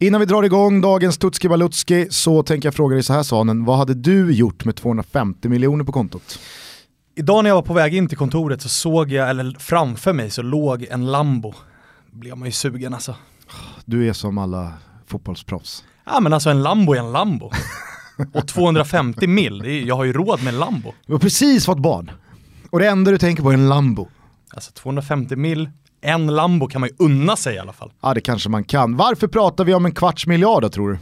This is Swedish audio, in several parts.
Innan vi drar igång dagens Tutski Balutski så tänker jag fråga dig så här Svanen, vad hade du gjort med 250 miljoner på kontot? Idag när jag var på väg in till kontoret så såg jag, eller framför mig så låg en Lambo. Blev man ju sugen alltså. Du är som alla fotbollsproffs. Ja men alltså en Lambo är en Lambo. Och 250 mil, är, jag har ju råd med en Lambo. Du har precis fått barn. Och det enda du tänker på är en Lambo. Alltså 250 mil, en Lambo kan man ju unna sig i alla fall. Ja det kanske man kan. Varför pratar vi om en kvarts miljard då tror du?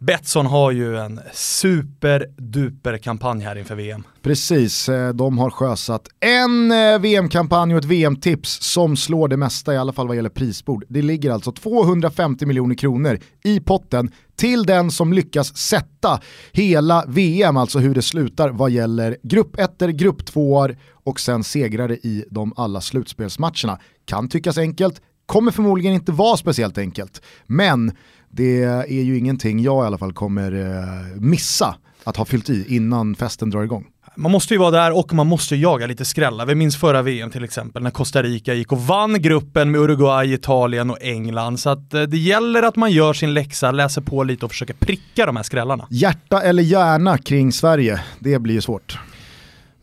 Betsson har ju en superduper kampanj här inför VM. Precis, eh, de har sjösatt en eh, VM-kampanj och ett VM-tips som slår det mesta, i alla fall vad gäller prisbord. Det ligger alltså 250 miljoner kronor i potten till den som lyckas sätta hela VM, alltså hur det slutar vad gäller grupp 1, grupp 2 och sen segrare i de alla slutspelsmatcherna. Kan tyckas enkelt, kommer förmodligen inte vara speciellt enkelt, men det är ju ingenting jag i alla fall kommer eh, missa att ha fyllt i innan festen drar igång. Man måste ju vara där och man måste jaga lite skrällar. Vi minns förra VM till exempel när Costa Rica gick och vann gruppen med Uruguay, Italien och England. Så att eh, det gäller att man gör sin läxa, läser på lite och försöker pricka de här skrällarna. Hjärta eller hjärna kring Sverige, det blir ju svårt.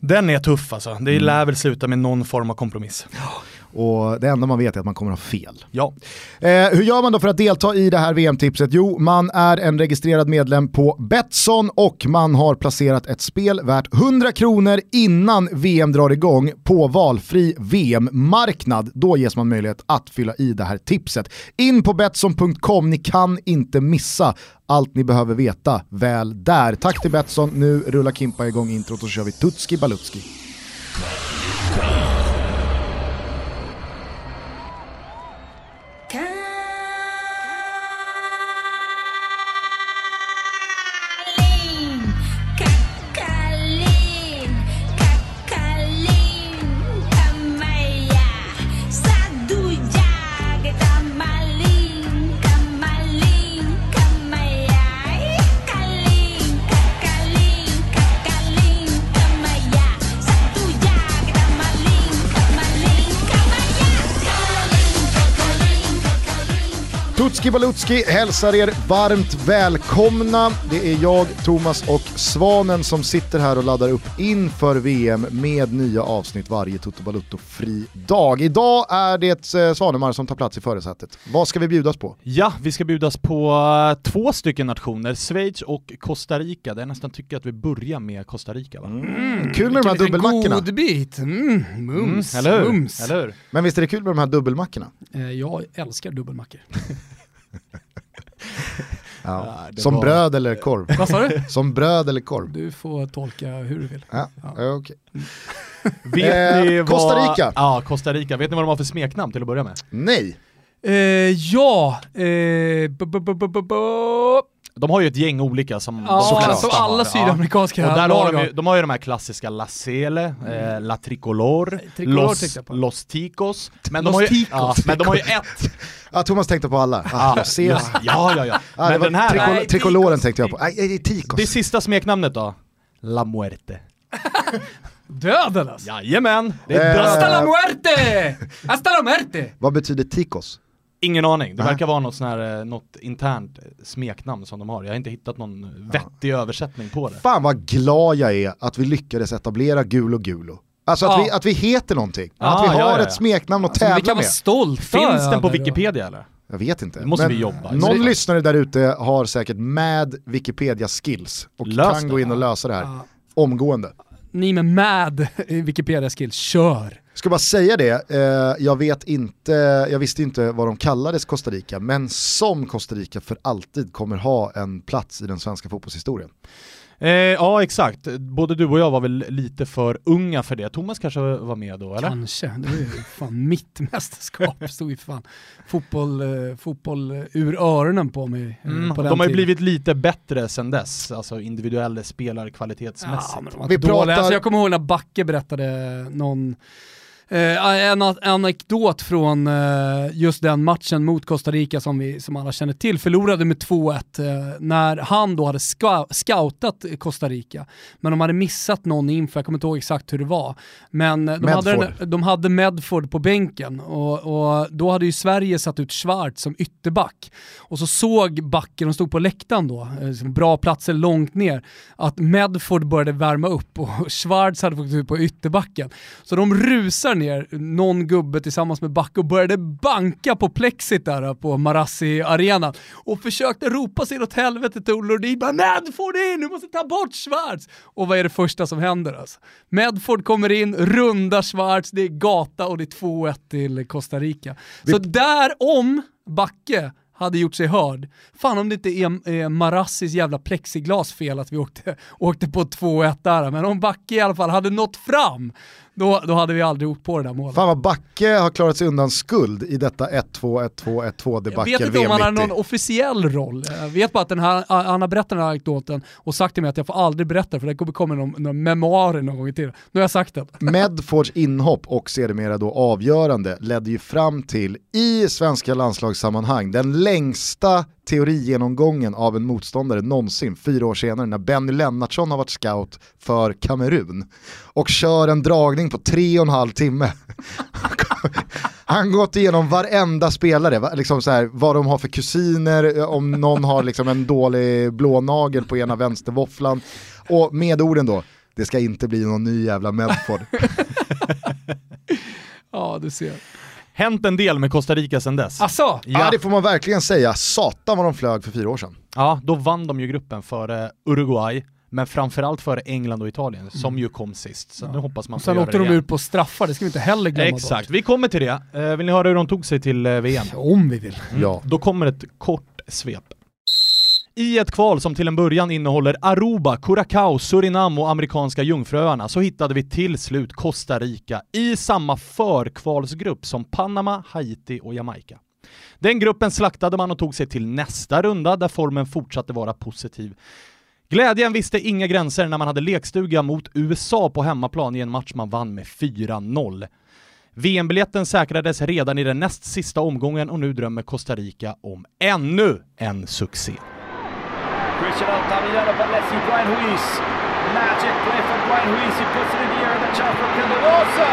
Den är tuff alltså. Det mm. lär väl sluta med någon form av kompromiss. Och det enda man vet är att man kommer att ha fel. Ja. Eh, hur gör man då för att delta i det här VM-tipset? Jo, man är en registrerad medlem på Betsson och man har placerat ett spel värt 100 kronor innan VM drar igång på valfri VM-marknad. Då ges man möjlighet att fylla i det här tipset. In på Betsson.com, ni kan inte missa allt ni behöver veta väl där. Tack till Betsson, nu rullar Kimpa igång introt och så kör vi Tutski Balutski. Tutski Balutski hälsar er varmt välkomna. Det är jag, Thomas och Svanen som sitter här och laddar upp inför VM med nya avsnitt varje Toto Balutto-fri dag. Idag är det eh, Svanemar som tar plats i förarsätet. Vad ska vi bjudas på? Ja, vi ska bjudas på eh, två stycken nationer, Schweiz och Costa Rica. Det är nästan tycker att vi börjar med Costa Rica va? Mm, kul med de här dubbelmackorna. God bit, mm, mums, mm, eller, hur? mums. eller hur? Men visst är det kul med de här dubbelmackorna? Eh, jag älskar dubbelmackor. Ja. Som var... bröd eller korv? Vad sa du? Som bröd eller korv? Du får tolka hur du vill. Ja, ja. Okay. Vet ni vad... Costa Rica. Ja, Costa Rica. Vet ni vad de har för smeknamn till att börja med? Nej. Eh, ja, eh, de har ju ett gäng olika som ja, de som alla sydamerikanska ja. Och där har de, ju, de har ju de här klassiska La Sele, mm. eh, La Tricolor, Tricolor los, los Ticos. Men de, har ju, ja, men de har ju ett... Ja, Thomas tänkte på alla. Ah, ja, ja, ja. Men den här... Tricol nej, tricoloren tänkte jag på. Nej, nej, Ticos. Det sista smeknamnet då? La Muerte. Döden alltså? Jajamän! Det är döden. Hasta la muerte! Hasta la muerte! Vad betyder Ticos? Ingen aning, det Nej. verkar vara något, sån här, eh, något internt smeknamn som de har. Jag har inte hittat någon vettig ja. översättning på det. Fan vad glad jag är att vi lyckades etablera Gulo Gulo. Alltså att, ja. vi, att vi heter någonting, ja, att vi har ett smeknamn att alltså, tävla med. Vi kan vara stolta Finns den på Wikipedia eller? Jag vet inte. Det måste Men vi jobba. Någon lyssnare där ute har säkert med Wikipedia skills och Lös kan det. gå in och lösa det här omgående. Ni med mad Wikipedia skills, kör! Ska bara säga det, eh, jag vet inte, jag visste inte vad de kallades Costa Rica, men som Costa Rica för alltid kommer ha en plats i den svenska fotbollshistorien. Eh, ja exakt, både du och jag var väl lite för unga för det. Thomas kanske var med då eller? Kanske, det var ju fan mitt mästerskap. Stod ju fan fotboll, eh, fotboll ur öronen på mig. Eh, mm, på de har ju blivit lite bättre sen dess, alltså individuella spelare kvalitetsmässigt. Ja, men de var Vi pratar... alltså, jag kommer ihåg när Backe berättade någon Eh, en anekdot från eh, just den matchen mot Costa Rica som vi som alla känner till, förlorade med 2-1 eh, när han då hade scoutat Costa Rica. Men de hade missat någon info, jag kommer inte ihåg exakt hur det var. Men de, hade, de hade Medford på bänken och, och, då hade ju Sverige satt ut Schwarz som ytterback. Och så såg backen, de stod på läktaren då, eh, bra platser långt ner, att Medford började värma upp och Schwarz hade fått ut på ytterbacken. Så de rusar ner, någon gubbe tillsammans med Backe och började banka på plexit där på Marassi Arena och försökte ropa sig åt helvete till Olle Nordin, Medford in, du måste ta bort Schwarz! Och vad är det första som händer alltså? Medford kommer in, rundar Schwarz, det är gata och det är 2-1 till Costa Rica. Så där om Backe hade gjort sig hörd. Fan om det inte är eh, Marassis jävla plexiglas fel att vi åkte, åkte på 2-1 där, men om Backe i alla fall hade nått fram, då, då hade vi aldrig åkt på det där målet. Fan vad Backe har klarat sig undan skuld i detta 1-2, 1-2, 1-2 debacle Jag vet inte om han har någon officiell roll. Jag vet bara att den här, han har berättat den här anekdoten och sagt till mig att jag får aldrig berätta för det kommer komma någon, någon memoarer någon gång i tiden. Nu har jag sagt det. Medfords inhopp och sedermera då avgörande ledde ju fram till, i svenska landslagssammanhang, den längsta teorigenomgången av en motståndare någonsin, fyra år senare när Benny Lennartsson har varit scout för Kamerun och kör en dragning på tre och en halv timme. Han har gått igenom varenda spelare, liksom så här, vad de har för kusiner, om någon har liksom en dålig blånagel på ena vänstervåfflan. Och med orden då, det ska inte bli någon ny jävla Medford. ja, du ser hänt en del med Costa Rica sedan dess. Asså? Ja. ja det får man verkligen säga, satan vad de flög för fyra år sedan. Ja, då vann de ju gruppen före Uruguay, men framförallt före England och Italien, mm. som ju kom sist. Så ja. nu hoppas man får Sen åkte de ut på straffar, det ska vi inte heller glömma Exakt, vi kommer till det. Eh, vill ni höra hur de tog sig till eh, VM? Om vi vill. Mm. Ja. Då kommer ett kort svep. I ett kval som till en början innehåller Aruba, Curacao, Surinam och amerikanska jungfruöarna så hittade vi till slut Costa Rica i samma förkvalsgrupp som Panama, Haiti och Jamaica. Den gruppen slaktade man och tog sig till nästa runda där formen fortsatte vara positiv. Glädjen visste inga gränser när man hade lekstuga mot USA på hemmaplan i en match man vann med 4-0. VM-biljetten säkrades redan i den näst sista omgången och nu drömmer Costa Rica om ännu en succé. Christian Altamirano but let's see Brian Ruiz. Magic play from Brian Ruiz. He puts it in the air and the chance for Candelosa.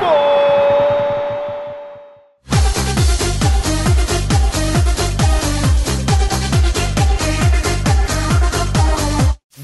Goal!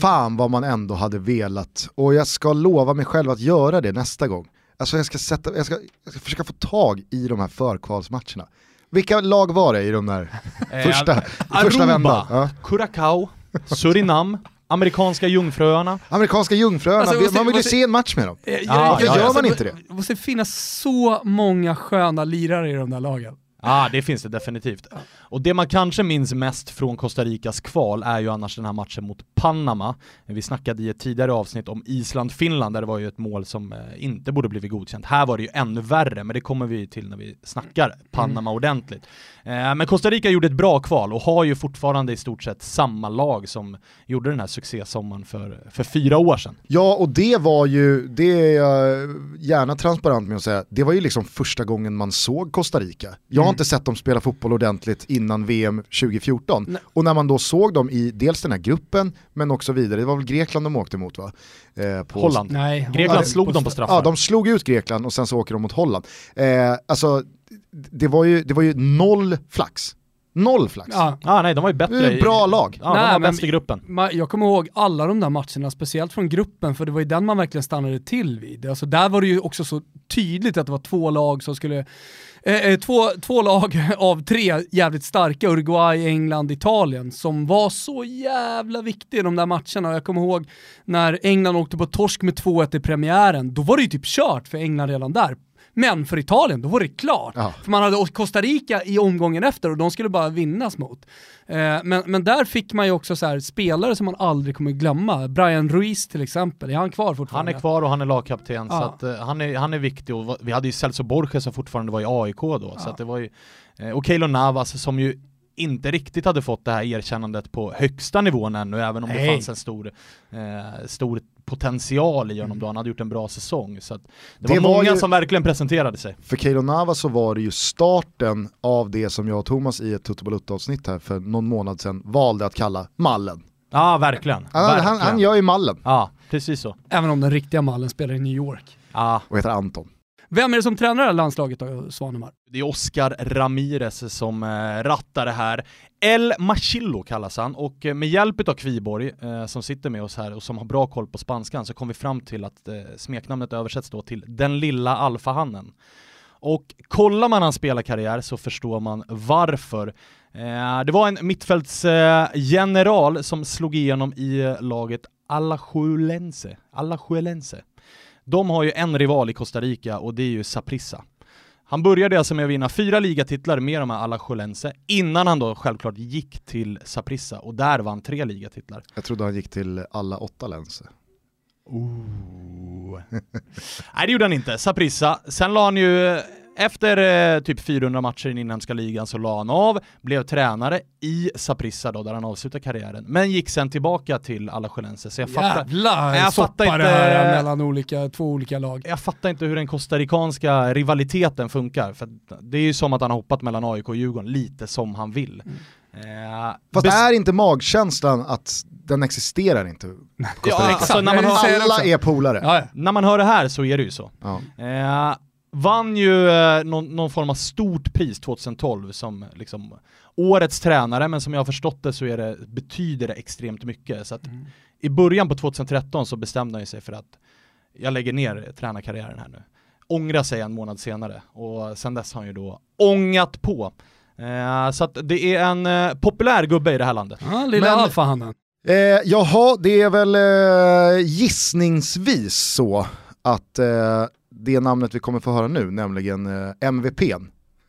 Fan vad man ändå hade velat, och jag ska lova mig själv att göra det nästa gång. Alltså jag ska, sätta, jag ska, jag ska försöka få tag i de här förkvalsmatcherna. Vilka lag var det i de där eh, första, första vändan? Ja. Curacao, Surinam, Amerikanska jungfruöarna. Amerikanska jungfruöarna, alltså, man vill ju se en match med dem. Eh, Varför ja, gör ja, man inte det? Det måste finnas så många sköna lirare i de där lagen. Ja, ah, det finns det definitivt. Och det man kanske minns mest från Costa Ricas kval är ju annars den här matchen mot Panama. Vi snackade i ett tidigare avsnitt om Island-Finland där det var ju ett mål som eh, inte borde blivit godkänt. Här var det ju ännu värre, men det kommer vi till när vi snackar Panama mm. ordentligt. Eh, men Costa Rica gjorde ett bra kval och har ju fortfarande i stort sett samma lag som gjorde den här succésommaren för, för fyra år sedan. Ja, och det var ju, det är jag gärna transparent med att säga, det var ju liksom första gången man såg Costa Rica. Jag har mm. inte sett dem spela fotboll ordentligt innan VM 2014. Nej. Och när man då såg dem i dels den här gruppen, men också vidare, det var väl Grekland de åkte mot va? Eh, på Holland. Nej, Grekland slog dem på straffar. Ja, de slog ut Grekland och sen så åker de mot Holland. Eh, alltså, det var, ju, det var ju noll flax. Noll flax. Ja. Ah, nej, de var ju bättre. I, bra lag. Ja, nej, de var bäst i gruppen. Jag kommer ihåg alla de där matcherna, speciellt från gruppen, för det var ju den man verkligen stannade till vid. Alltså där var det ju också så tydligt att det var två lag som skulle Eh, eh, två, två lag av tre jävligt starka, Uruguay, England, Italien, som var så jävla viktiga i de där matcherna. Jag kommer ihåg när England åkte på torsk med 2-1 i premiären, då var det ju typ kört för England redan där. Men för Italien, då var det klart. Ja. För man hade Costa Rica i omgången efter och de skulle bara vinnas mot. Eh, men, men där fick man ju också så spelare som man aldrig kommer glömma. Brian Ruiz till exempel, är han kvar fortfarande? Han är kvar och han är lagkapten, ja. så att, uh, han, är, han är viktig. Och vi hade ju Celso Borges som fortfarande var i AIK då, ja. så det var ju... Eh, och Keylor Navas som ju inte riktigt hade fått det här erkännandet på högsta nivån ännu, även om Nej. det fanns en stor, eh, stor potential i honom då, han hade gjort en bra säsong. Så att det, Det var var många ju- som verkligen presenterade sig. För Keylor Navas så var det ju starten av det som jag och Thomas i ett Toto Balutta-avsnitt här för någon månad sedan valde att kalla mallen. Ja, verkligen. Han, verkligen. han, han gör ju mallen. Ja, precis så. Även om den riktiga mallen spelar i New York. Ja, Och heter Anton. Vem är det som tränar det här landslaget då, Svanemar? Det är Oscar Ramirez som eh, rattar det här. El Machillo kallas han och eh, med hjälp av Kviborg eh, som sitter med oss här och som har bra koll på spanskan så kom vi fram till att eh, smeknamnet översätts då till den lilla alfahannen. Och kollar man hans spelarkarriär så förstår man varför. Eh, det var en mittfältsgeneral eh, som slog igenom i eh, laget Alajuelense. Alajuelense. De har ju en rival i Costa Rica och det är ju Saprissa. Han började alltså med att vinna fyra ligatitlar med de här Alajuelense innan han då självklart gick till Saprissa och där vann tre ligatitlar. Jag trodde han gick till alla åtta länser. Ooh. Nej det gjorde han inte, Saprissa. Sen la han ju, efter eh, typ 400 matcher i den inhemska ligan så la han av, blev tränare i Saprissa då, där han avslutade karriären. Men gick sen tillbaka till Alajuelense, så jag fattar, Jävla Jag fattar det inte- här är mellan olika, två olika lag. jag fattar inte hur den costaricanska rivaliteten funkar, för det är ju som att han har hoppat mellan AIK och Djurgården, lite som han vill. Eh, Fast bes- är inte magkänslan att den existerar inte? Ja, alltså, när man det Alla är polare. Ja, ja. när man hör det här så är det ju så. Ja. Eh, vann ju eh, någon, någon form av stort pris 2012 som liksom årets tränare, men som jag har förstått det så är det, betyder det extremt mycket. Så att i början på 2013 så bestämde han ju sig för att jag lägger ner tränarkarriären här nu. Ångra sig en månad senare och sen dess har han ju då ångat på. Eh, så att det är en eh, populär gubbe i det här landet. ja lilla Men- alfahannen. Eh, jaha, det är väl eh, gissningsvis så att eh, det namnet vi kommer få höra nu, nämligen eh, MVP,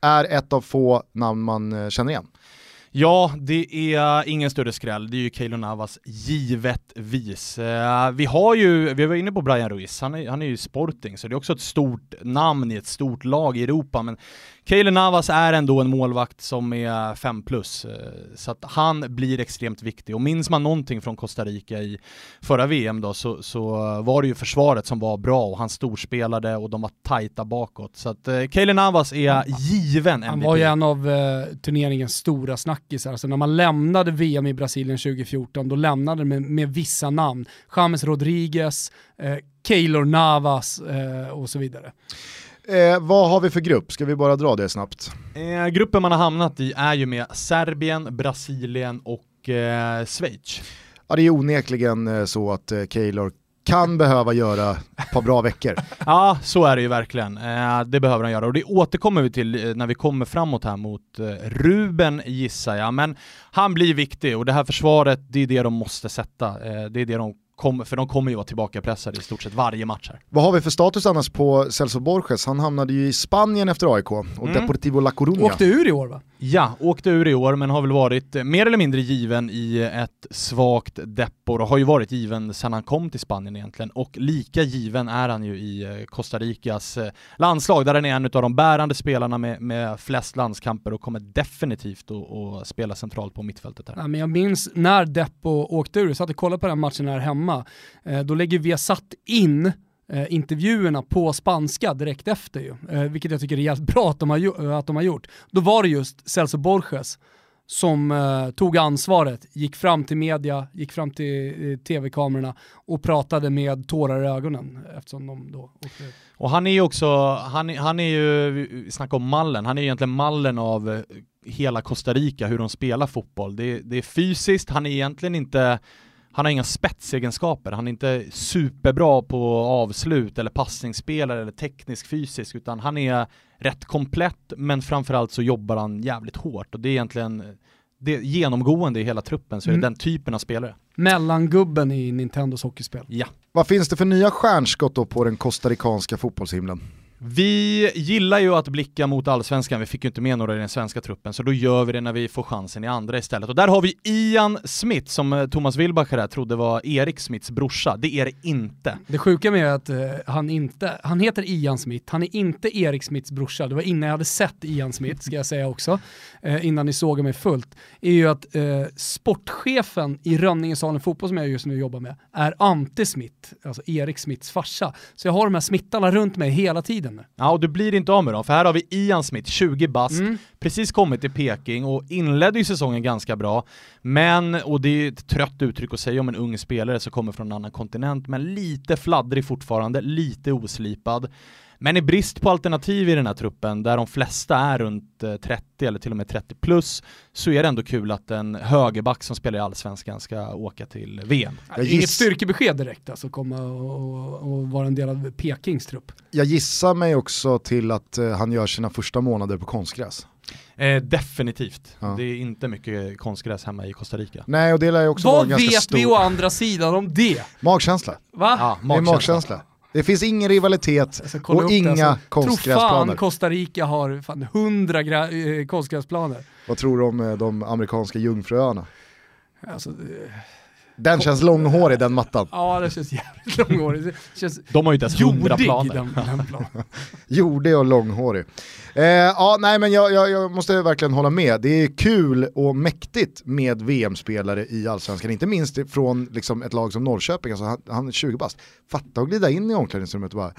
är ett av få namn man eh, känner igen. Ja, det är ingen större skräll. Det är ju Keylor Navas givetvis. Eh, vi har ju, vi var inne på Brian Ruiz, han är, han är ju Sporting, så det är också ett stort namn i ett stort lag i Europa, men Keylor Navas är ändå en målvakt som är 5 plus, eh, så att han blir extremt viktig. Och minns man någonting från Costa Rica i förra VM då, så, så var det ju försvaret som var bra och han storspelade och de var tajta bakåt. Så att eh, Keylor Navas är given MVP. Han var ju en av eh, turneringens stora snackisar. Alltså när man lämnade VM i Brasilien 2014, då lämnade det med, med vissa namn. James Rodriguez, eh, Keylor Navas eh, och så vidare. Eh, vad har vi för grupp? Ska vi bara dra det snabbt? Eh, gruppen man har hamnat i är ju med Serbien, Brasilien och eh, Schweiz. Ja, det är onekligen eh, så att eh, Keylor kan behöva göra ett par bra veckor. Ja, så är det ju verkligen. Eh, det behöver han göra och det återkommer vi till eh, när vi kommer framåt här mot Ruben gissar jag. Men han blir viktig och det här försvaret, det är det de måste sätta. Det är det de kommer, för de kommer ju vara tillbaka pressade i stort sett varje match här. Vad har vi för status annars på Celso Borges? Han hamnade ju i Spanien efter AIK och Mm. Deportivo La Coruña. Åkte ur i år va? Ja, åkte ur i år men har väl varit eh, mer eller mindre given i eh, ett svagt deppor och har ju varit given sedan han kom till Spanien egentligen och lika given är han ju i eh, Costa Ricas landslag där han är en av de bärande spelarna med, med flest landskamper och kommer definitivt att att spela centralt på mittfältet här. Ja, men jag minns när Deppo åkte ur, jag satt och kollade på den matchen här hemma. Då lägger vi satt in eh, intervjuerna på spanska direkt efter ju, eh, vilket jag tycker är jävligt bra att de, har, eh, att de har gjort. Då var det just Celso Borges som eh, tog ansvaret, gick fram till media, gick fram till eh, tv-kamerorna och pratade med tårar i ögonen eftersom de då åkte ut. Och han är ju också, han, är- han är ju, snacka om mallen, han är ju egentligen mallen av eh, hela Costa Rica, hur de spelar fotboll. Det, det är fysiskt, han är egentligen inte, han har inga spetsegenskaper, han är inte superbra på avslut eller passningsspel eller teknisk fysisk, utan han är rätt komplett, men framförallt så jobbar han jävligt hårt och det är egentligen det genomgående i hela truppen så är det Mm. den typen av spelare. Mellangubben i Nintendos hockeyspel. Ja. Vad finns det för nya stjärnskott då på den costaricanska fotbollshimlen? Vi gillar ju att blicka mot allsvenskan, vi fick ju inte med några i den svenska truppen, så då gör vi det när vi får chansen i andra istället. Och där har vi Ian Smith, som eh, Thomas Wilbacher här trodde var Erik Smiths brorsa. Det är det inte. Det sjuka med att uh, han inte, han heter Ian Smith, han är inte Erik Smiths brorsa. Det var innan jag hade sett Ian Smith, ska jag säga också, uh, innan ni såg mig fullt, är ju att uh, sportchefen i Rönningesalen fotboll som jag just nu jobbar med är Ante Smith, alltså Erik Smiths farsa. Så jag har de här smittarna runt mig hela tiden nu. Ja, och du blir inte av med dem, för här har vi Ian Smith, 20 bast, mm. precis kommit till Peking och inledde ju säsongen ganska bra. Men, och det är ett trött uttryck att säga om en ung spelare som kommer från en annan kontinent, men lite fladdrig fortfarande, lite oslipad. Men i brist på alternativ i den här truppen, där de flesta är runt 30 eh, eller till och med 30 plus, så är det ändå kul att en högerback som spelar i Allsvenskan ska åka till VM. Jag giss... Inget styrkebesked direkt alltså, komma och, och, vara en del av Pekings trupp. Jag gissar mig också till att uh, han gör sina första månader på konstgräs. Eh, definitivt. Ja. Det är inte mycket konstgräs hemma i Costa Rica. Nej, och det lär ju också Vad vara ganska vet stor... vi å andra sidan om det? Magkänsla. Va? Ja, magkänsla. Det är magkänsla. Det finns ingen rivalitet och inga alltså, konstgräsplaner. Tror fan Costa Rica har fan 100 eh, konstgräsplaner. Vad tror du om eh, de amerikanska jungfruöarna? Alltså, den känns långhårig den mattan. Ja, den känns jävligt långhårig. Det känns De har ju inte ens hundra planer. Den, den jordig och långhårig. Eh, ja, nej men jag, jag, jag, måste verkligen hålla med. Det är kul och mäktigt med VM-spelare i Allsvenskan, inte minst från liksom, ett lag som Norrköping, alltså, han, han är 20 bast. Fatta att glida in i omklädningsrummet och bara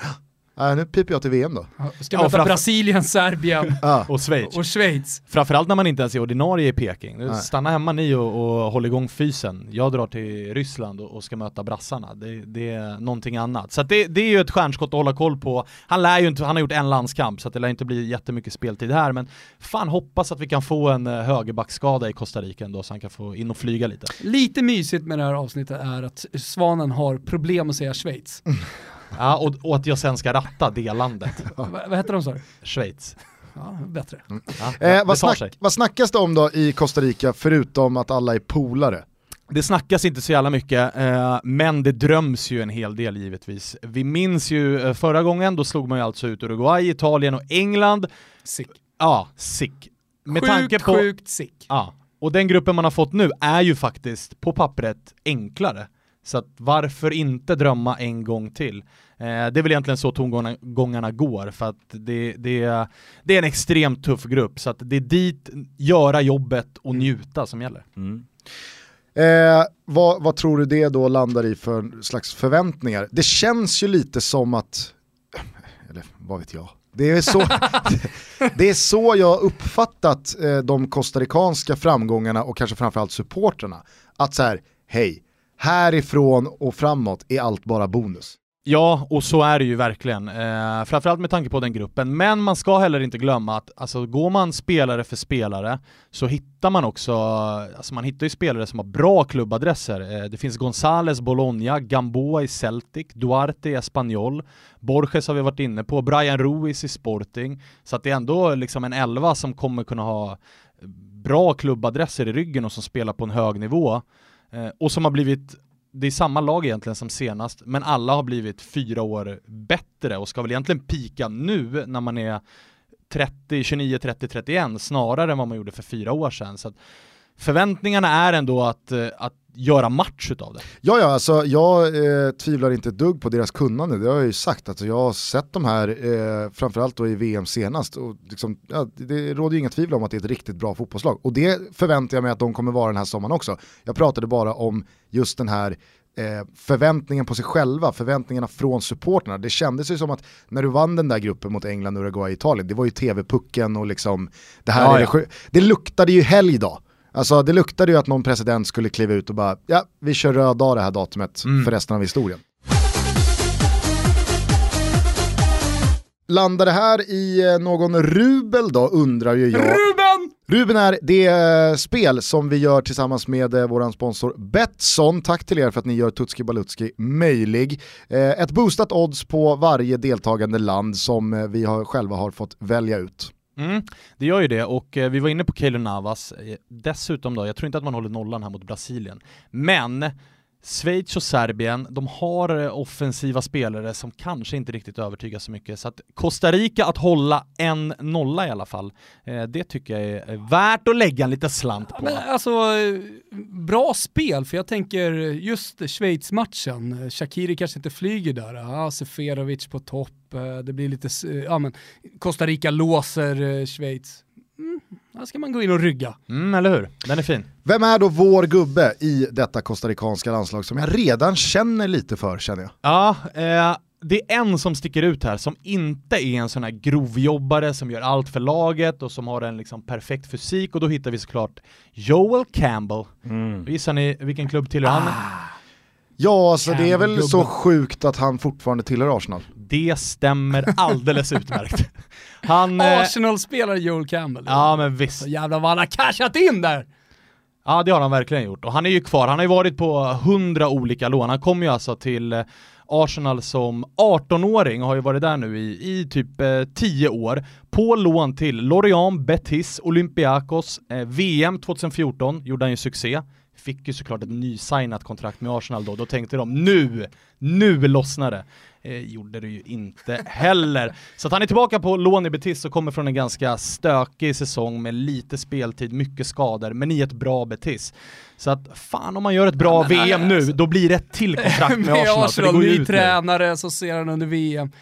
Uh, nu piper jag till VM då. Ska ja, möta Brasilien, Serbien och, Schweiz. och Schweiz. Framförallt när man inte ens är ordinarie i Peking. Nej. Stanna hemma ni och, och håll igång fysen. Jag drar till Ryssland och, och ska möta brassarna. Det, det, är någonting annat. Så det, det, är ju ett stjärnskott att hålla koll på. Han, lär ju inte, han har gjort en landskamp så det lär inte bli jättemycket speltid här. Men fan hoppas att vi kan få en uh, högerbackskada i Costa Rica ändå så han kan få in och flyga lite. Lite mysigt med det här avsnittet är att Svanen har problem att säga Schweiz. Ja, och, och att jag sen ska ratta det landet. vad heter de sa? Schweiz. Ja, bättre. Mm. Ja, eh, vad, snack, vad snackas det om då i Costa Rica förutom att alla är polare? Det snackas inte så jävla mycket, eh, men det dröms ju en hel del givetvis. Vi minns ju eh, förra gången, då slog man ju alltså ut Uruguay, Italien och England. Sick. Ja, sick. Med sjukt, tanke på, sjukt sick. Ja, och den gruppen man har fått nu är ju faktiskt på pappret enklare. Så att varför inte drömma en gång till? Eh, det är väl egentligen så tongångarna går, för att det, det, det är en extremt tuff grupp, så att det är dit, göra jobbet och njuta som gäller. Mm. Eh, vad, vad, tror du det då landar i för slags förväntningar? Det känns ju lite som att, eller vad vet jag, det är så, det är så jag uppfattat eh, de kostarikanska framgångarna och kanske framförallt supporterna. Att så här, hej, härifrån och framåt är allt bara bonus. Ja, och så är det ju verkligen. Eh, framförallt med tanke på den gruppen. Men man ska heller inte glömma att alltså, går man spelare för spelare så hittar man också, alltså man hittar ju spelare som har bra klubbadresser. Eh, det finns Gonzales, Bologna, Gamboa i Celtic, Duarte i Espanyol, Borges har vi varit inne på, Brian Ruiz i Sporting. Så att det är ändå liksom en elva som kommer kunna ha bra klubbadresser i ryggen och som spelar på en hög nivå. Eh, och som har blivit, det är samma lag egentligen som senast, men alla har blivit fyra år bättre och ska väl egentligen pika nu när man är 30, 29, 30, 31 snarare än vad man gjorde för fyra år sedan. Så förväntningarna är ändå att, eh, att göra match utav det. Ja, ja, alltså jag eh, tvivlar inte ett dugg på deras kunnande, det har jag ju sagt. Alltså, jag har sett de här, eh, framförallt då i VM senast, och liksom, ja, det råder ju inga tvivel om att det är ett riktigt bra fotbollslag. Och det förväntar jag mig att de kommer vara den här sommaren också. Jag pratade bara om just den här eh, förväntningen på sig själva, förväntningarna från supporterna. Det kändes ju som att när du vann den där gruppen mot England, Uruguay, Italien, det var ju tv-pucken och liksom, det här ja, är det, det luktade ju helg då. Alltså det luktade ju att någon president skulle kliva ut och bara, ja vi kör röd dag det här datumet mm. för resten av historien. Landar det här i eh, någon rubel då undrar ju jag. Ruben! Ruben är det eh, spel som vi gör tillsammans med eh, vår sponsor Betsson. Tack till er för att ni gör Tutski Balutski möjlig. Ett boostat odds på varje deltagande land som vi själva har fått välja ut. Mm, det gör ju det och eh, vi var inne på Keylor Navas, eh, dessutom då, jag tror inte att man håller nollan här mot Brasilien, men Schweiz och Serbien, de har eh, offensiva spelare som kanske inte riktigt övertygar så mycket. Så att Costa Rica att hålla en nolla i alla fall, eh, det tycker jag är värt att lägga en liten slant på. Men alltså, eh, bra spel, för jag tänker just Schweiz-matchen, Shakiri kanske inte flyger där, ah, Seferovic på topp, det blir lite, ja men Costa Rica låser Schweiz. Här ska man gå in och rygga. Mm, eller hur? Den är fin. Vem är då vår gubbe i detta costaricanska landslag som jag redan känner lite för känner jag? Ja, eh, det är en som sticker ut här som inte är en sån här grovjobbare som gör allt för laget och som har en liksom perfekt fysik och då hittar vi såklart Joel Campbell. Mm. Gissar ni vilken klubb tillhör ah. han? Ja, alltså det är väl så sjukt att han fortfarande tillhör Arsenal. Det stämmer alldeles utmärkt. Han, eh, Arsenal-spelare Joel Campbell. Ja men visst. Jävlar vad han har cashat in där! Ja det har han verkligen gjort och han är ju kvar, han har ju varit på hundra olika lån. Han kom ju alltså till eh, Arsenal som 18-åring och har ju varit där nu i, i typ 10 eh, år. På lån till Lorient, Betis, Olympiakos, eh, VM 2014 gjorde han ju succé fick ju såklart ett nysignat kontrakt med Arsenal då, då tänkte de nu, nu lossnar det. Eh, gjorde det ju inte heller. Så att han är tillbaka på lån i Betis och kommer från en ganska stökig säsong med lite speltid, mycket skador, men i ett bra Betis. Så att fan om man gör ett bra ja, VM nu, alltså. då blir det ett till kontrakt med, med Arsenal. Arsenal ny tränare, så ser han under VM.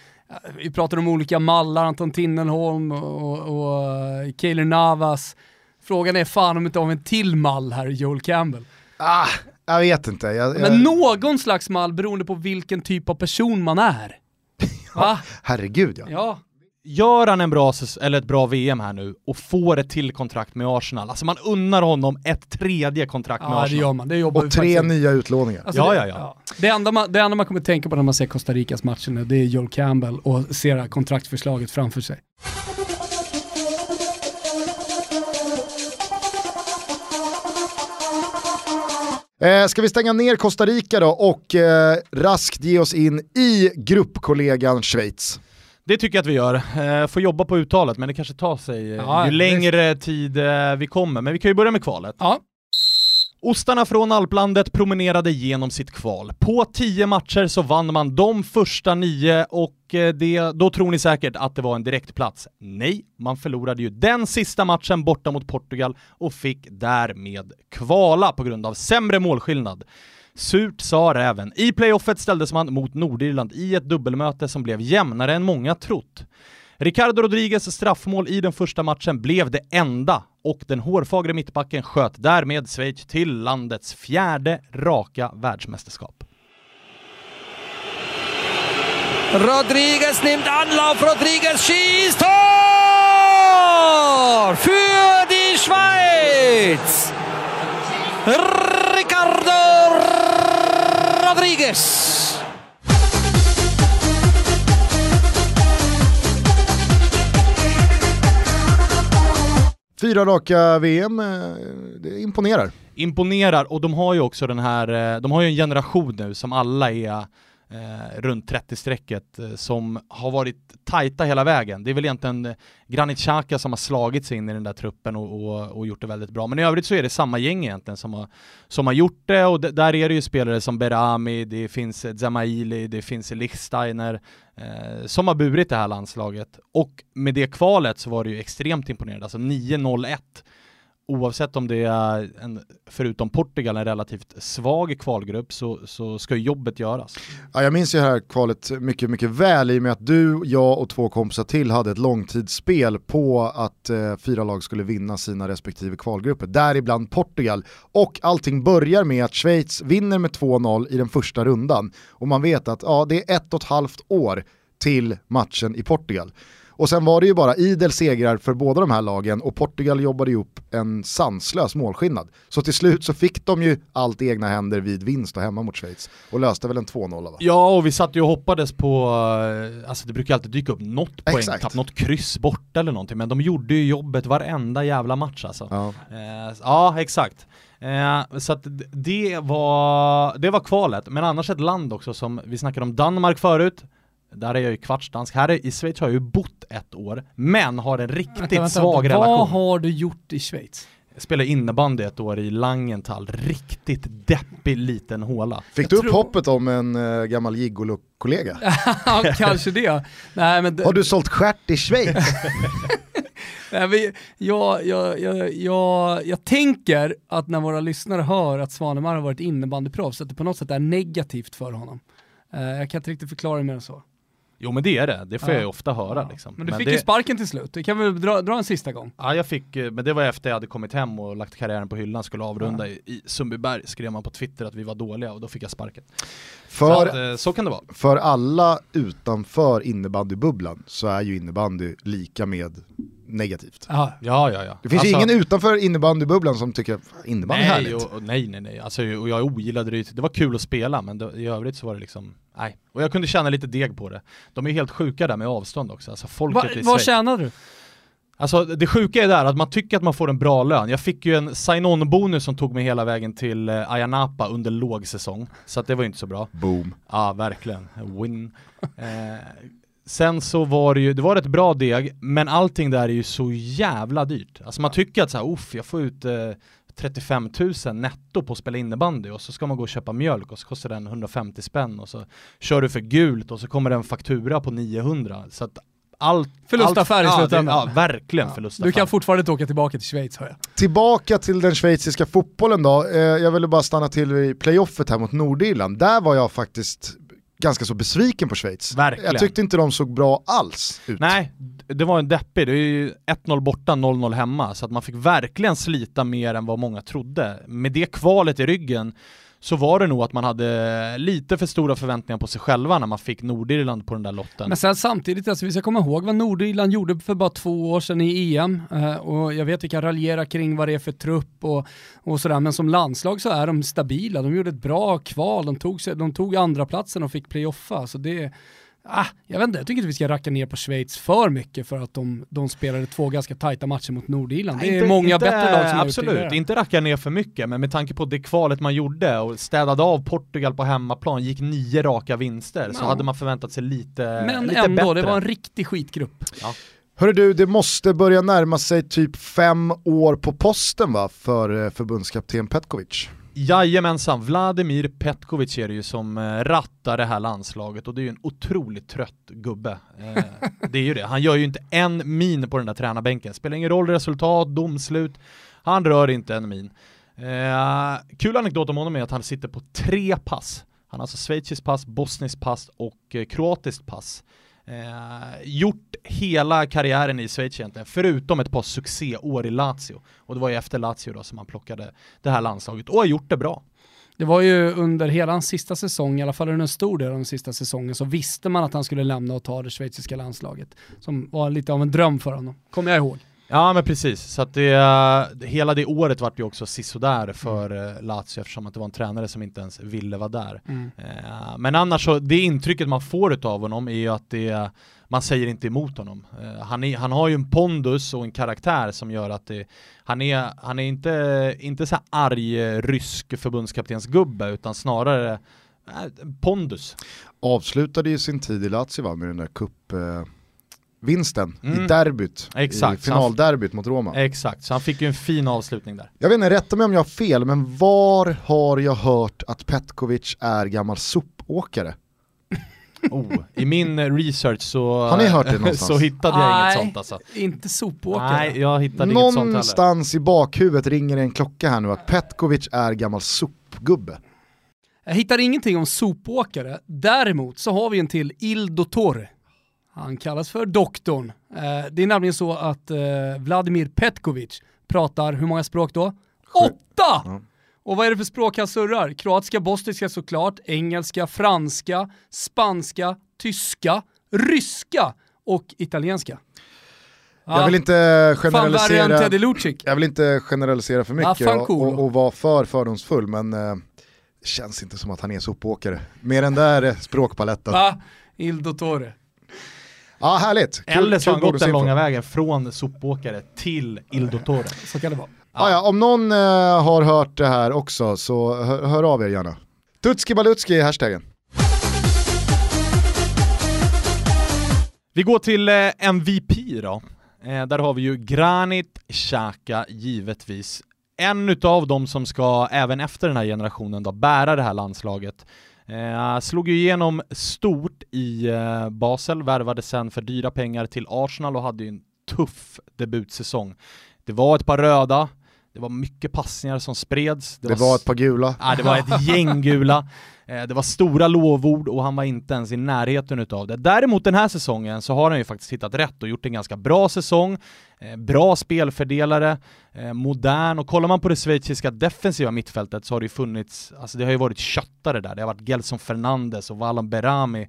Vi pratar om olika mallar, Anton Tinnerholm och, och, och Kaeler Navas. Frågan är fan om inte har en till mall här, Joel Campbell. Ah, jag vet inte. Jag, jag... Men någon slags mall beroende på vilken typ av person man är. ja, herregud ja. ja. Gör han en bra, eller ett bra VM här nu och får ett till kontrakt med Arsenal, alltså man unnar honom ett tredje kontrakt ja, med Arsenal. Det gör man. Det och tre faktiskt. nya utlåningar. Alltså ja, det, ja, ja, ja. Det, enda man, det enda man kommer tänka på när man ser Costa Ricas matcher nu, det är Joel Campbell och ser kontraktförslaget framför sig. Eh, ska vi stänga ner Costa Rica då och eh, raskt ge oss in i gruppkollegan Schweiz? Det tycker jag att vi gör. Eh, får jobba på uttalet, men det kanske tar sig ja, ju längre tid eh, vi kommer. Men vi kan ju börja med kvalet. Ja. Ostarna från Alplandet promenerade genom sitt kval. På tio matcher så vann man de första nio och eh, det, då tror ni säkert att det var en direktplats. Nej, man förlorade ju den sista matchen borta mot Portugal och fick därmed kvala på grund av sämre målskillnad. Surt sa räven. I playoffet ställdes man mot Nordirland i ett dubbelmöte som blev jämnare än många trott. Ricardo Rodriguez straffmål i den första matchen blev det enda och den hårfagre mittbacken sköt därmed Schweiz till landets fjärde raka världsmästerskap. Rodriguez nimmt Anlauf, Rodriguez schießt Tor! Für die Schweiz! Ricardo Rodriguez! Fyra raka VM, eh, det imponerar. Imponerar, och de har ju också den här, eh, de har ju en generation nu som alla är eh, runt 30-strecket eh, som har varit tajta hela vägen. Det är väl egentligen eh, Granit Xhaka som har slagit sig in i den där truppen och, och, och, gjort det väldigt bra. Men i övrigt så är det samma gäng egentligen som har, som har gjort det och där är det ju spelare som Berami, det finns eh, Zamaili, det finns Lichsteiner eh, som har burit det här landslaget. Och med det kvalet så var det ju extremt imponerande, alltså 9-0-1 oavsett om det är, en, förutom Portugal, en relativt svag kvalgrupp så, så ska jobbet göras. Ja, jag minns ju det här kvalet mycket, mycket väl i och med att du, jag och två kompisar till hade ett långtidsspel på att eh, fyra lag skulle vinna sina respektive kvalgrupper, däribland Portugal. Och allting börjar med att Schweiz vinner med 2-0 i den första rundan och man vet att ja, det är ett och ett halvt år till matchen i Portugal. Och sen var det ju bara idel segrar för båda de här lagen och Portugal jobbade ju upp en sanslös målskillnad. Så till slut så fick de ju allt i egna händer vid vinst och hemma mot Schweiz och löste väl en 2-0 va? Ja och vi satt ju och hoppades på, eh, alltså det brukar alltid dyka upp något poängtapp, något kryss borta eller någonting, men de gjorde ju jobbet varenda jävla match alltså. Ja, eh, ja exakt. Eh, så att det var, det var kvalet, men annars ett land också som, vi snackade om Danmark förut, där är jag ju kvartsdansk. Här i Schweiz har jag ju bott ett år, men har en riktigt vänta, vänta, svag vänta. relation. Vad har du gjort i Schweiz? spelade innebandy ett år i Langenthal, riktigt deppig liten håla. Fick Jag du upp tror- hoppet om en uh, gammal gigolo-kollega? Kanske det. Nej, men Har du sålt stjärt i Schweiz? Nej, jag, jag, jag, jag, jag tänker att när våra lyssnare hör att Svanemar har varit innebandyproffs, att det på något sätt är negativt för honom. Eh, jag kan inte riktigt förklara det mer än så. Jo men det är det, det får Ja. jag ju ofta höra Ja. liksom. Men du fick det, ju sparken till slut, det kan vi dra, dra en sista gång. Ja jag fick, eh, men det var efter jag hade kommit hem och lagt karriären på hyllan, skulle avrunda Ja. i, i Sundbyberg, skrev man på Twitter att vi var dåliga och då fick jag sparken. Så, För, att, eh, så kan det vara. för alla utanför innebandybubblan så är ju innebandy lika med negativt. Ja. Ja ja ja. Det finns Alltså- ingen utanför innebandybubblan som tycker att innebandy är Nej, härligt. och, och nej nej nej, alltså, och jag ogillade det, det var kul att spela men det, i övrigt så var det liksom, nej. Och jag kunde känna lite deg på det. De är helt sjuka där med avstånd också, alltså folket Va, i vad tjänar du? Alltså det sjuka är där att man tycker att man får en bra lön. Jag fick ju en sign-on-bonus som tog mig hela vägen till eh, Ayia Napa under lågsäsong, så att det var ju inte så bra. Boom. Ja, verkligen. Win. Eh, sen så var det ju, det var ett bra deg, men allting där är ju så jävla dyrt. Alltså man tycker att så här, uff, jag får ut eh, 35 000 netto på att spela innebandy och så ska man gå och köpa mjölk och så kostar den 150 spänn och så kör du för gult och så kommer det en faktura på 900. Så att allt... Förlustaffär i allt, slutändan. Ja, det, ja, verkligen Ja. förlustaffär. Du kan fortfarande inte åka tillbaka till Schweiz hör jag. Tillbaka till den schweiziska fotbollen då. Eh, jag ville bara stanna till i playoffet här mot Nordirland. Där var jag faktiskt ganska så besviken på Schweiz. Verkligen. Jag tyckte inte de såg bra alls ut. Nej, det var en deppig. Det är ju 1-0 borta, 0-0 hemma. Så att man fick verkligen slita mer än vad många trodde. Med det kvalet i ryggen så var det nog att man hade lite för stora förväntningar på sig själva när man fick Nordirland på den där lotten. Men sen samtidigt, alltså, vi ska komma ihåg vad Nordirland gjorde för bara två år sedan i EM. Eh, och jag vet vi kan raljera kring vad det är för trupp och, och sådär, men som landslag så är de stabila. De gjorde ett bra kval, de tog, sig, de tog andra platsen och fick playoffa. Så det, ah, jag vet inte, jag tycker inte vi ska racka ner på Schweiz för mycket för att de, de spelade två ganska tajta matcher mot Nordirland. Det är Inte- många inte- bättre lag som Absolut, inte racka ner för mycket, men med tanke på det kvalet man gjorde och städade av Portugal på hemmaplan, gick nio raka vinster, så Ja. hade man förväntat sig lite, Men lite ändå, bättre. det var en riktig skitgrupp. Hörru du, det måste börja närma sig typ fem år på posten va, för eh, förbundskapten Petkovic. Jajamensan, Vladimir Petkovic är det ju som eh, rattar det här landslaget och det är ju en otroligt trött gubbe. Eh, det är ju det, han gör ju inte en min på den där tränarbänken. Spelar ingen roll resultat, domslut, han rör inte en min. Eh, kul anekdot om honom är att han sitter på tre pass. Han har alltså schweiziskt pass, bosniskt pass och kroatiskt pass. Eh, gjort hela karriären i Schweiz egentligen, förutom ett par succéår i Lazio. Och det var ju efter Lazio då som han plockade det här landslaget och har gjort det bra. Det var ju under hela hans sista säsong, i alla fall under en stor del av den sista säsongen, så visste man att han skulle lämna och ta det schweiziska landslaget. Som var lite av en dröm för honom, kommer jag ihåg. Ja men precis, så att det, hela det året vart ju också sisådär för eh, Lazio eftersom att det var en tränare som inte ens ville vara där. Mm. Eh, Men annars så, det intrycket man får utav honom är ju att det, man säger inte emot honom. Eh, Han, är, han har ju en pondus och en karaktär som gör att det, han är, han är inte, inte så här arg rysk förbundskaptensgubbe utan snarare pondus. Avslutade ju sin tid i Lazio va, med den där eh, vinsten Mm. i derbyt, Exakt. i finalderbyt mot Roma. Exakt, så han fick ju en fin avslutning där. Jag vet inte, rätta mig om jag har fel, men var har jag hört att Petkovic är gammal sopåkare? Oh, I min research så, Har ni hört det någonstans? så hittade jag Nej. inget sånt alltså. Inte sopåkare. Nej, jag hittade inget sånt. Någonstans i bakhuvudet ringer en klocka här nu att Petkovic är gammal sopgubbe. Jag hittar ingenting om sopåkare. Däremot så har vi en till Il Dottore. Han kallas för doktorn. Eh, det är nämligen så att eh, Vladimir Petkovic pratar, hur många språk då? Åtta! Ja. Och vad är det för språk han surrar? Kroatiska, bostniska såklart, engelska, franska, spanska, tyska, ryska och italienska. Jag vill inte generalisera, jag vill inte generalisera för mycket och, cool. och, och vara för fördomsfull, men eh, det känns inte som att han är sopåkare. Med den där språkpaletten. Va? Il Dottore. Ja, härligt. Kul- Eller så har han gått den långa vägen från sopåkare till Il Dottore. Så kan det vara. Ja. Ja, om någon eh, har hört det här också så hör, hör av er gärna. Tutski balutski är hashtaggen. Vi går till eh, MVP då. Eh, där har vi ju Granit Xhaka givetvis. en utav dem som ska, även efter den här generationen då, bära det här landslaget. Eh, slog ju igenom stort i eh, Basel, värvade sen för dyra pengar till Arsenal och hade ju en tuff debutsäsong. Det var ett par röda, det var mycket passningar som spreds. Det, det var, var, ett par gula. Ja, det var ett gäng gula. Eh, det var stora lovord och han var inte ens i närheten utav det. Däremot den här säsongen så har han ju faktiskt hittat rätt och gjort en ganska bra säsong. Eh, bra spelfördelare, eh, modern och kollar man på det schweiziska defensiva mittfältet så har det ju funnits, alltså det har ju varit köttare där. Det har varit Gelson Fernandes och Valon Berami.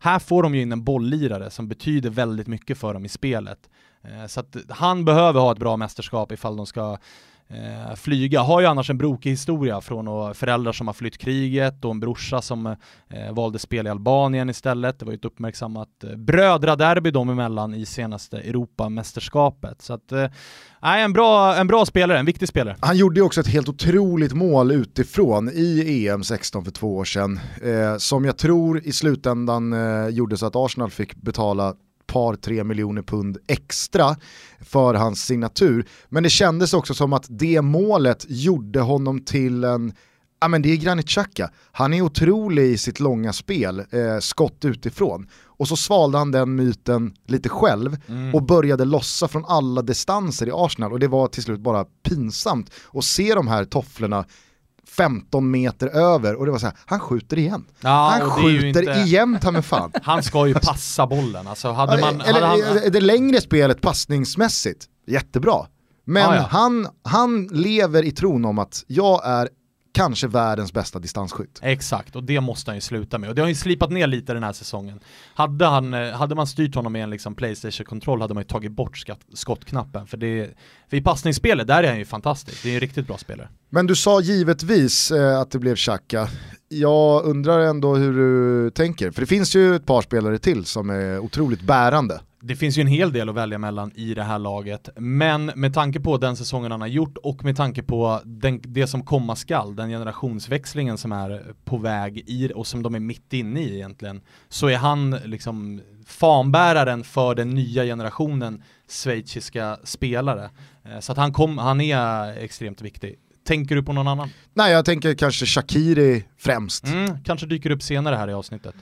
Här får de ju in en bolllirare som betyder väldigt mycket för dem i spelet. Så att han behöver ha ett bra mästerskap ifall de ska eh, flyga. Har ju annars en brokig historia från föräldrar som har flytt kriget och en brorsa som eh, valde spel i Albanien istället. Det var ju ett uppmärksammat eh, brödraderby dem emellan i senaste Europamästerskapet. Så att, eh, en, bra, en bra spelare, en viktig spelare. Han gjorde ju också ett helt otroligt mål utifrån i EM 16 för två år sedan, eh, som jag tror i slutändan eh, gjorde så att Arsenal fick betala par, tre miljoner pund extra för hans signatur. Men det kändes också som att det målet gjorde honom till en Ja men det är Granit Xhaka, han är otrolig i sitt långa spel, eh, skott utifrån. Och så svalde han den myten lite själv mm. och började lossa från alla distanser i Arsenal och det var till slut bara pinsamt att se de här tofflorna 15 meter över och det var så här, han skjuter igen. Ja, han skjuter inte... igen ta mig fan. Han ska ju passa bollen, alltså hade man... Eller, hade han... det längre spelet passningsmässigt, jättebra. Men ah, ja. han, han lever i tron om att jag är kanske världens bästa distansskytt. Exakt, och det måste han ju sluta med. Och det har ju slipat ner lite den här säsongen. Hade, han, eh, hade man styrt honom med en liksom Playstation-kontroll hade man ju tagit bort skatt, skottknappen. För, det, för i passningsspelet, där är han ju fantastisk. Det är en riktigt bra spelare. Men du sa givetvis eh, att det blev Xhaka. Jag undrar ändå hur du tänker, för det finns ju ett par spelare till som är otroligt bärande det finns ju en hel del att välja mellan i det här laget, men med tanke på den säsongen han har gjort och med tanke på den, det som komma skall, den generationsväxlingen som är på väg i och som de är mitt inne i egentligen, så är han liksom fanbäraren för den nya generationen schweiziska spelare. Eh, så att han, kom, han är extremt viktig. Tänker du på någon annan? Nej, jag tänker kanske Shakiri främst. Mm, kanske dyker upp senare här i avsnittet.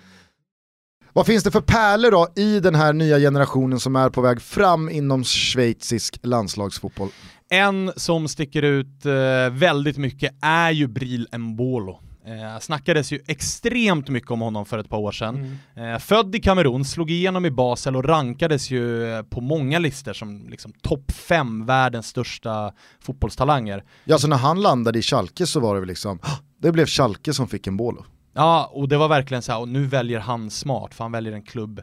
Vad finns det för pärlor då i den här nya generationen som är på väg fram inom schweizisk landslagsfotboll? En som sticker ut eh, väldigt mycket är ju Bril Mbolo. Eh, snackades ju extremt mycket om honom för ett par år sedan. Mm. Eh, född i Kamerun, slog igenom i Basel och rankades ju eh, på många listor som liksom topp fem världens största fotbollstalanger. Ja, så när han landade i Schalke så var det väl liksom, det blev Schalke som fick en Bolo. Ja, och det var verkligen så här, och nu väljer han smart, för han väljer en klubb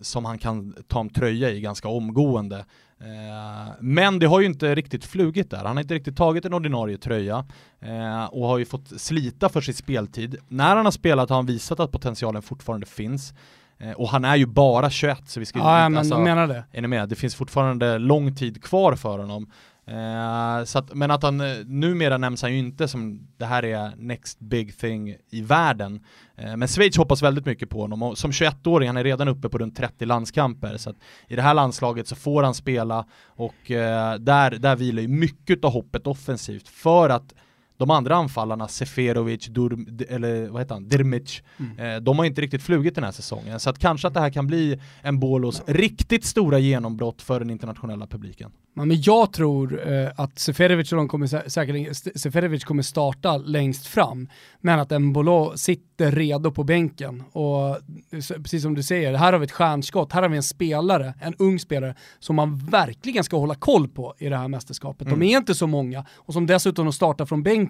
som han kan ta en tröja i ganska omgående. Eh, men det har ju inte riktigt flugit där, han har inte riktigt tagit en ordinarie tröja eh, och har ju fått slita för sin speltid. När han har spelat har han visat att potentialen fortfarande finns. Eh, och han är ju bara 21 så vi ska ja, inte, men alltså, menar det. Är ni med? Det finns fortfarande lång tid kvar för honom. Eh, så att, men att han, eh, numera nämns han ju inte som det här är next big thing i världen. Eh, men Schweiz hoppas väldigt mycket på honom och som 21-åring, han är redan uppe på runt 30 landskamper. Så att i det här landslaget så får han spela och eh, där, där vilar ju mycket av hoppet offensivt för att de andra anfallarna, Seferovic, Dur, eller vad heter han, Dirmic, mm. eh, de har inte riktigt flugit den här säsongen. Så att kanske att det här kan bli en Bolos riktigt stora genombrott för den internationella publiken. Ja, men jag tror eh, att Seferovic, och de kommer säkert, Seferovic kommer starta längst fram, men att Mbolo sitter redo på bänken. Och precis som du säger, här har vi ett stjärnskott, här har vi en spelare, en ung spelare, som man verkligen ska hålla koll på i det här mästerskapet. Mm. De är inte så många, och som dessutom startar från bänken.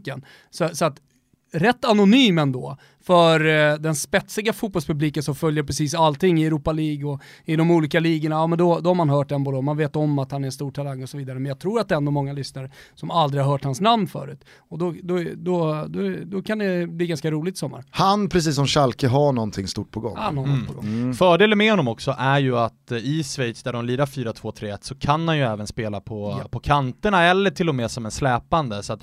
Så, så att rätt anonym ändå för eh, den spetsiga fotbollspubliken som följer precis allting i Europa League och i de olika ligorna, ja men då, då har man hört Embolo, man vet om att han är en stor talang och så vidare. Men jag tror att det är ändå många lyssnare som aldrig har hört hans namn förut. Och då, då, då, då, då kan det bli ganska roligt sommar. Han, precis som Schalke, har någonting stort på gång. Han har mm. på gång. Mm. Fördelen med honom också är ju att eh, i Schweiz där de lirar 4-2-3-1 så kan han ju även spela på, ja. på kanterna eller till och med som en släpande. Så att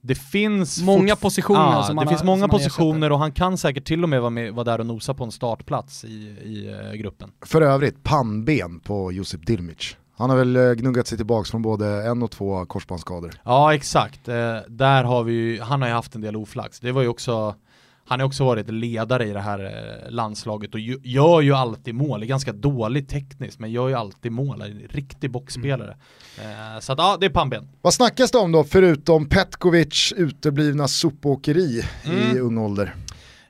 det finns många positioner ja, som Det finns har, många positioner och han kan säkert till och med vara, med, vara där och nosa på en startplats i, i uh, gruppen. För övrigt, pannben på Josip Dirmic. Han har väl eh, gnuggat sig tillbaka från både en och två korsbandsskador. Ja exakt, eh, där har vi ju, han har ju haft en del oflax. Det var ju också han har också varit ledare i det här eh, landslaget och gör ju alltid mål, är ganska dålig tekniskt men gör ju alltid mål, är en riktig boxspelare. Mm. Så att ja, det är pannben. Vad snackas det om då, förutom Petkovic uteblivna sopåkeri mm. i ung ålder?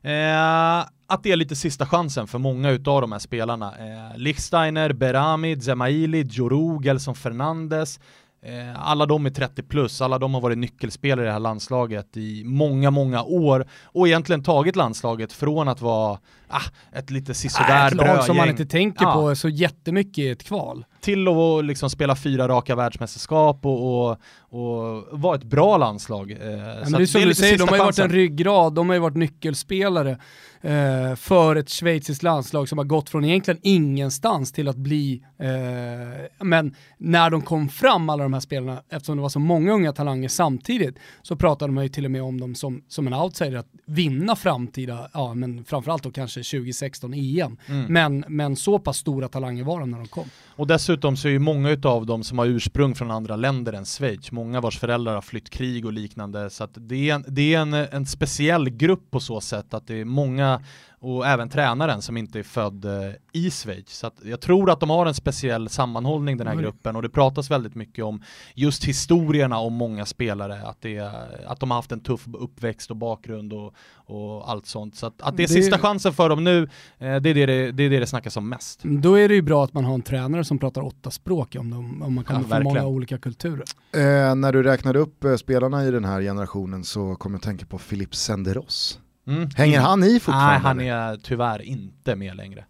Eh, att det är lite sista chansen för många utav de här spelarna. Eh, Lichsteiner, Berami, Zemaili, Djuru, Gelson Fernandes, Eh, Eh, alla de är 30 plus, alla de har varit nyckelspelare i det här landslaget i många, många år och egentligen tagit landslaget från att vara ah, ett lite sisådär Ett lag som man inte tänker ja. på så jättemycket i ett kval. Till att liksom spela fyra raka världsmästerskap och, och, och vara ett bra landslag. Eh, ja, men det är som du säger, de har ju varit en ryggrad, de har ju varit nyckelspelare eh, för ett schweiziskt landslag som har gått från egentligen ingenstans till att bli, eh, men när de kom fram alla de här spelarna, eftersom det var så många unga talanger samtidigt, så pratade man ju till och med om dem som, som en outsider, att vinna framtida, ja men framförallt då kanske 2016 EM. Mm. Men, men så pass stora talanger var de när de kom. Och dessutom så är ju många utav dem som har ursprung från andra länder än Schweiz, många vars föräldrar har flytt krig och liknande, så det är, en, det är en, en speciell grupp på så sätt att det är många och även tränaren som inte är född eh, i Schweiz. Så jag tror att de har en speciell sammanhållning den här mm. gruppen och det pratas väldigt mycket om just historierna om många spelare, att, det, att de har haft en tuff uppväxt och bakgrund och, och allt sånt. Så att, att det är det... sista chansen för dem nu, eh, det är det det, det är det det snackas om mest. Då är det ju bra att man har en tränare som pratar åtta språk om, dem, om man kommer ja, från många olika kulturer. Eh, när du räknade upp eh, spelarna i den här generationen så kom jag att tänka på Philippe Senderos. Mm. Hänger han i fortfarande? Nej, han är tyvärr inte med längre.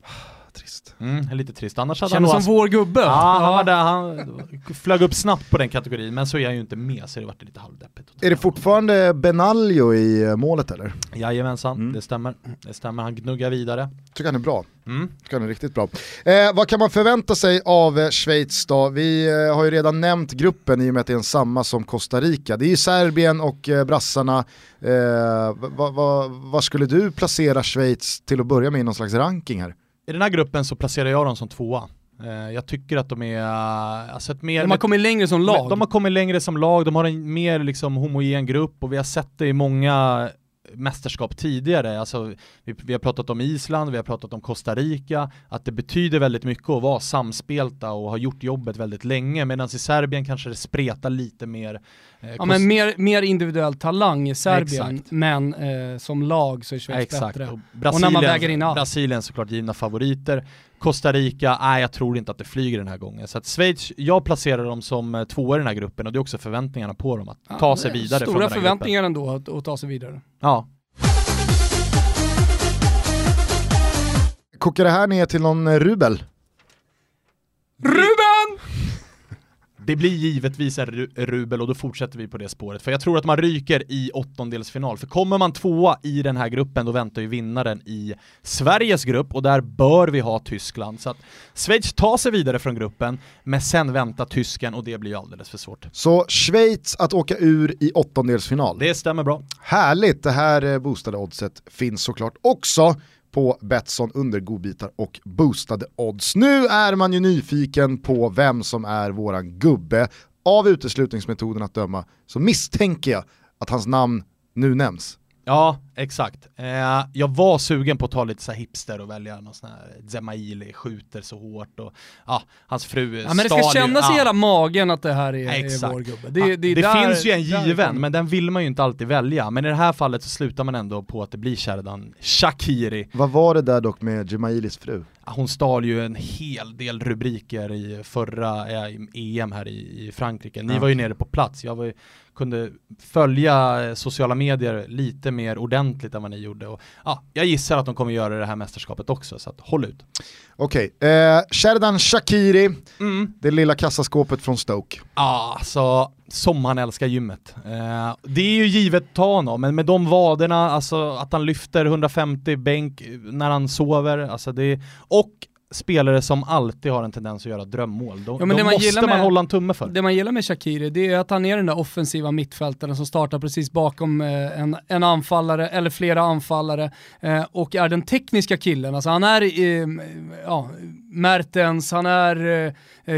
Trist. Mm, lite trist. Annars hade Kändes han som vår gubbe. Ja, han, var där, han flög upp snabbt på den kategorin, men så är han ju inte med så det vart lite halvdeppigt. Är det fortfarande Benaglio i eh, målet eller? Jajamensan, mm. det stämmer. Det stämmer, han gnuggar vidare. Tycker han är bra. Mm. Tycker han är riktigt bra. Eh, vad kan man förvänta sig av eh, Schweiz då? Vi eh, har ju redan nämnt gruppen i och med att det är en samma som Costa Rica. Det är ju Serbien och eh, brassarna. Eh, vad va, va skulle du placera Schweiz till att börja med i någon slags ranking här? I den här gruppen så placerar jag dem som tvåa. Eh, jag tycker att de är, alltså ett mer... De har kommit längre som lag. De har kommit längre som lag, de har en mer liksom homogen grupp och vi har sett det i många mästerskap tidigare. Alltså, vi, vi, har pratat om Island, vi har pratat om Costa Rica, att det betyder väldigt mycket att vara samspelta och ha gjort jobbet väldigt länge, medan i Serbien kanske det spretar lite mer. Eh, ja men mer, mer individuell talang i Serbien, Exakt. men eh, som lag så är Schweiz Exakt. bättre. Och, Brasilien, och när man väger in allt. Brasilien såklart givna favoriter. Costa Rica, nej jag tror inte att det flyger den här gången. Så att Schweiz, jag placerar dem som eh, tvåa i den här gruppen och det är också förväntningarna på dem att ja, ta sig vidare Stora förväntningar gruppen. ändå att, att ta sig vidare. Ja. Kokar det här ner till någon rubel? Ruben! Det blir givetvis en rubel och då fortsätter vi på det spåret. För jag tror att man ryker i åttondelsfinal. För kommer man tvåa i den här gruppen då väntar ju vinnaren i Sveriges grupp och där bör vi ha Tyskland. Så att Schweiz tar sig vidare från gruppen, men sen väntar tysken och det blir alldeles för svårt. Så Schweiz att åka ur i åttondelsfinal? Det stämmer bra. Härligt, det här eh, boostade oddset finns såklart också på Betsson under godbitar och boostade odds. Nu är man ju nyfiken på vem som är våran gubbe. Av uteslutningsmetoden att döma så misstänker jag att hans namn nu nämns. Ja, exakt. Eh, jag var sugen på att ta lite så hipster och välja någon sån här Zemaili, skjuter så hårt och ja, hans fru Ja men det ska kännas ja. i hela magen att det här är, är vår gubbe. Det, det, det där, finns ju en given, men den vill man ju inte alltid välja. Men i det här fallet så slutar man ändå på att det blir Sheridan Shakiri. Vad var det där dock med Jemailis fru? hon stal ju en hel del rubriker i förra eh, EM här i, i Frankrike. Ni ja. var ju nere på plats, jag var ju, kunde följa eh, sociala medier lite mer ordentligt än vad ni gjorde. Och, ja, jag gissar att de kommer göra det här mästerskapet också, så att, håll ut. Okej, okay. eh, Sherdan Shakiri, mm. det lilla kassaskåpet från Stoke. Ja, alltså som han älskar gymmet. Eh, det är ju givet ta honom, men med de vaderna, alltså att han lyfter 150 bänk när han sover, alltså det, och spelare som alltid har en tendens att göra drömmål. Då, Ja, det man måste man med- hålla en tumme för. Det man gillar med Shakiri det är att han är den där offensiva mittfältaren som startar precis bakom eh, en, en anfallare eller flera anfallare eh, och är den tekniska killen. Alltså han är eh, ja, Mertens, han är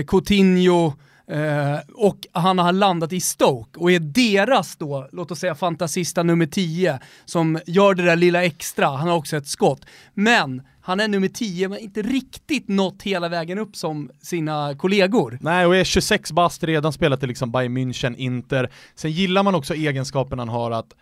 Coutinho, Eh, och han har landat i Stoke och är deras då, låt oss säga fantasista nummer 10 som gör det där lilla extra, han har också ett skott. Men han är nummer 10 men inte riktigt nått hela vägen upp som sina kollegor. Nej, och är 26 bast, redan spelat i liksom Bayern München, Inter. Sen gillar man också egenskapen han har att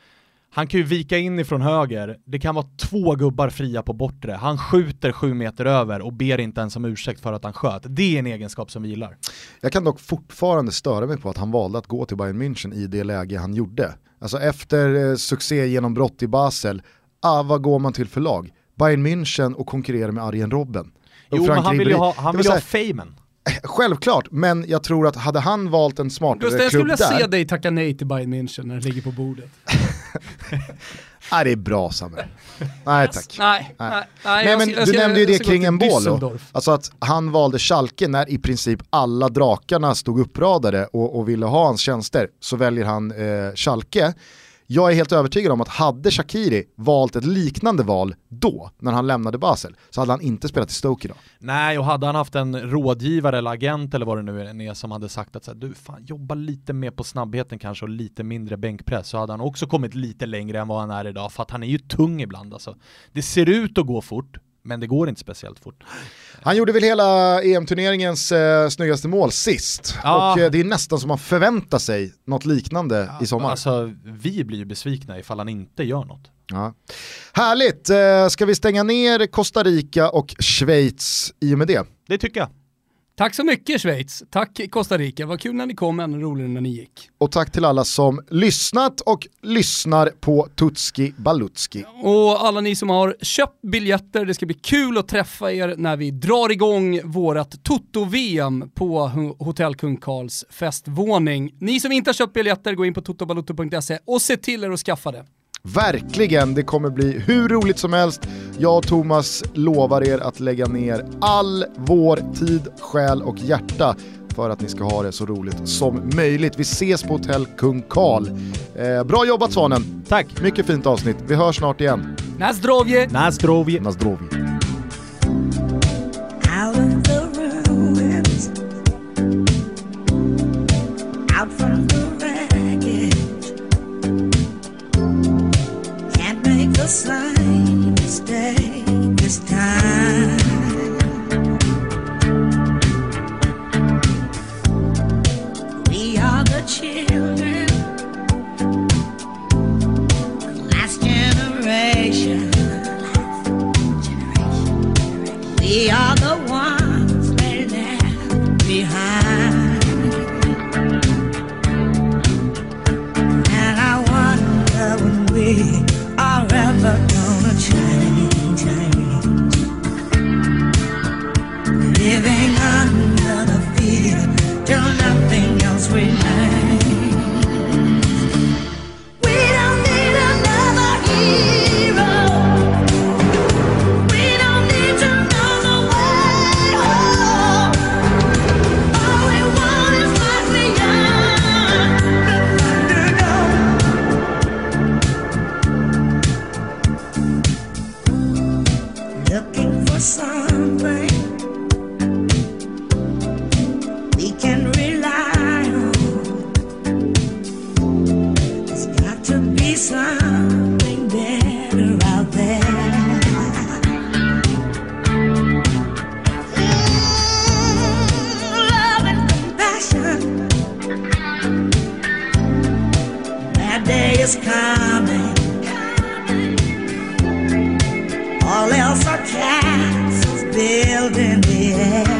han kan ju vika in ifrån höger, det kan vara två gubbar fria på bortre, han skjuter sju meter över och ber inte ens om ursäkt för att han sköt. Det är en egenskap som vi gillar. Jag kan dock fortfarande störa mig på att han valde att gå till Bayern München i det läge han gjorde. Alltså efter eh, succégenombrott i Basel, ah, vad går man till för lag? Bayern München och konkurrerar med Arjen Robben. Jo, men han vill ju ha, han vill ha famen. Självklart, men jag tror att hade han valt en smartare Gustav, jag skulle klubb vilja där, se dig tacka nej till Bayern München när det ligger på bordet. nej det är bra Samuel. Nej tack. Nej, Nej. nej, Nej jag men du nämnde ju jag det kring en boll. Alltså att han valde Schalke när i princip alla drakarna stod uppradade och, och ville ha hans tjänster så väljer han eh, Schalke. Jag är helt övertygad om att hade Shakiri valt ett liknande val då, när han lämnade Basel, så hade han inte spelat i Stoke idag. Nej, och hade han haft en rådgivare eller agent eller vad det nu är som hade sagt att så här, du fan jobba lite mer på snabbheten kanske och lite mindre bänkpress så hade han också kommit lite längre än vad han är idag för att han är ju tung ibland alltså. Det ser ut att gå fort, men det går inte speciellt fort. Han gjorde väl hela EM-turneringens eh, snyggaste mål sist. Ja. Och eh, det är nästan som man förväntar sig något liknande i sommar. Alltså, vi blir ju besvikna ifall han inte gör något. Ja. Härligt, eh, ska vi stänga ner Costa Rica och Schweiz i och med det? Det tycker jag. Tack så mycket Schweiz, tack Costa Rica, vad kul när ni kom, ännu roligare när ni gick. Och tack till alla som lyssnat och lyssnar på Tutski Balutski. Och alla ni som har köpt biljetter, det ska bli kul att träffa er när vi drar igång vårat Toto-VM på Hotell Kung Karls festvåning. Ni som inte har köpt biljetter, gå in på totobalutto.se och se till er att skaffa det. Verkligen, det kommer bli hur roligt som helst. Jag och Thomas lovar er att lägga ner all vår tid, själ och hjärta för att ni ska ha det så roligt som möjligt. Vi ses på Hotell Kung Karl. Eh, bra jobbat Svanen! Tack! Mycket fint avsnitt. Vi hörs snart igen. Nazdrovje! Nazdrovje! Nazdrovi. out of the ruins, out from the just day. Day is coming. All else are castles built in the air.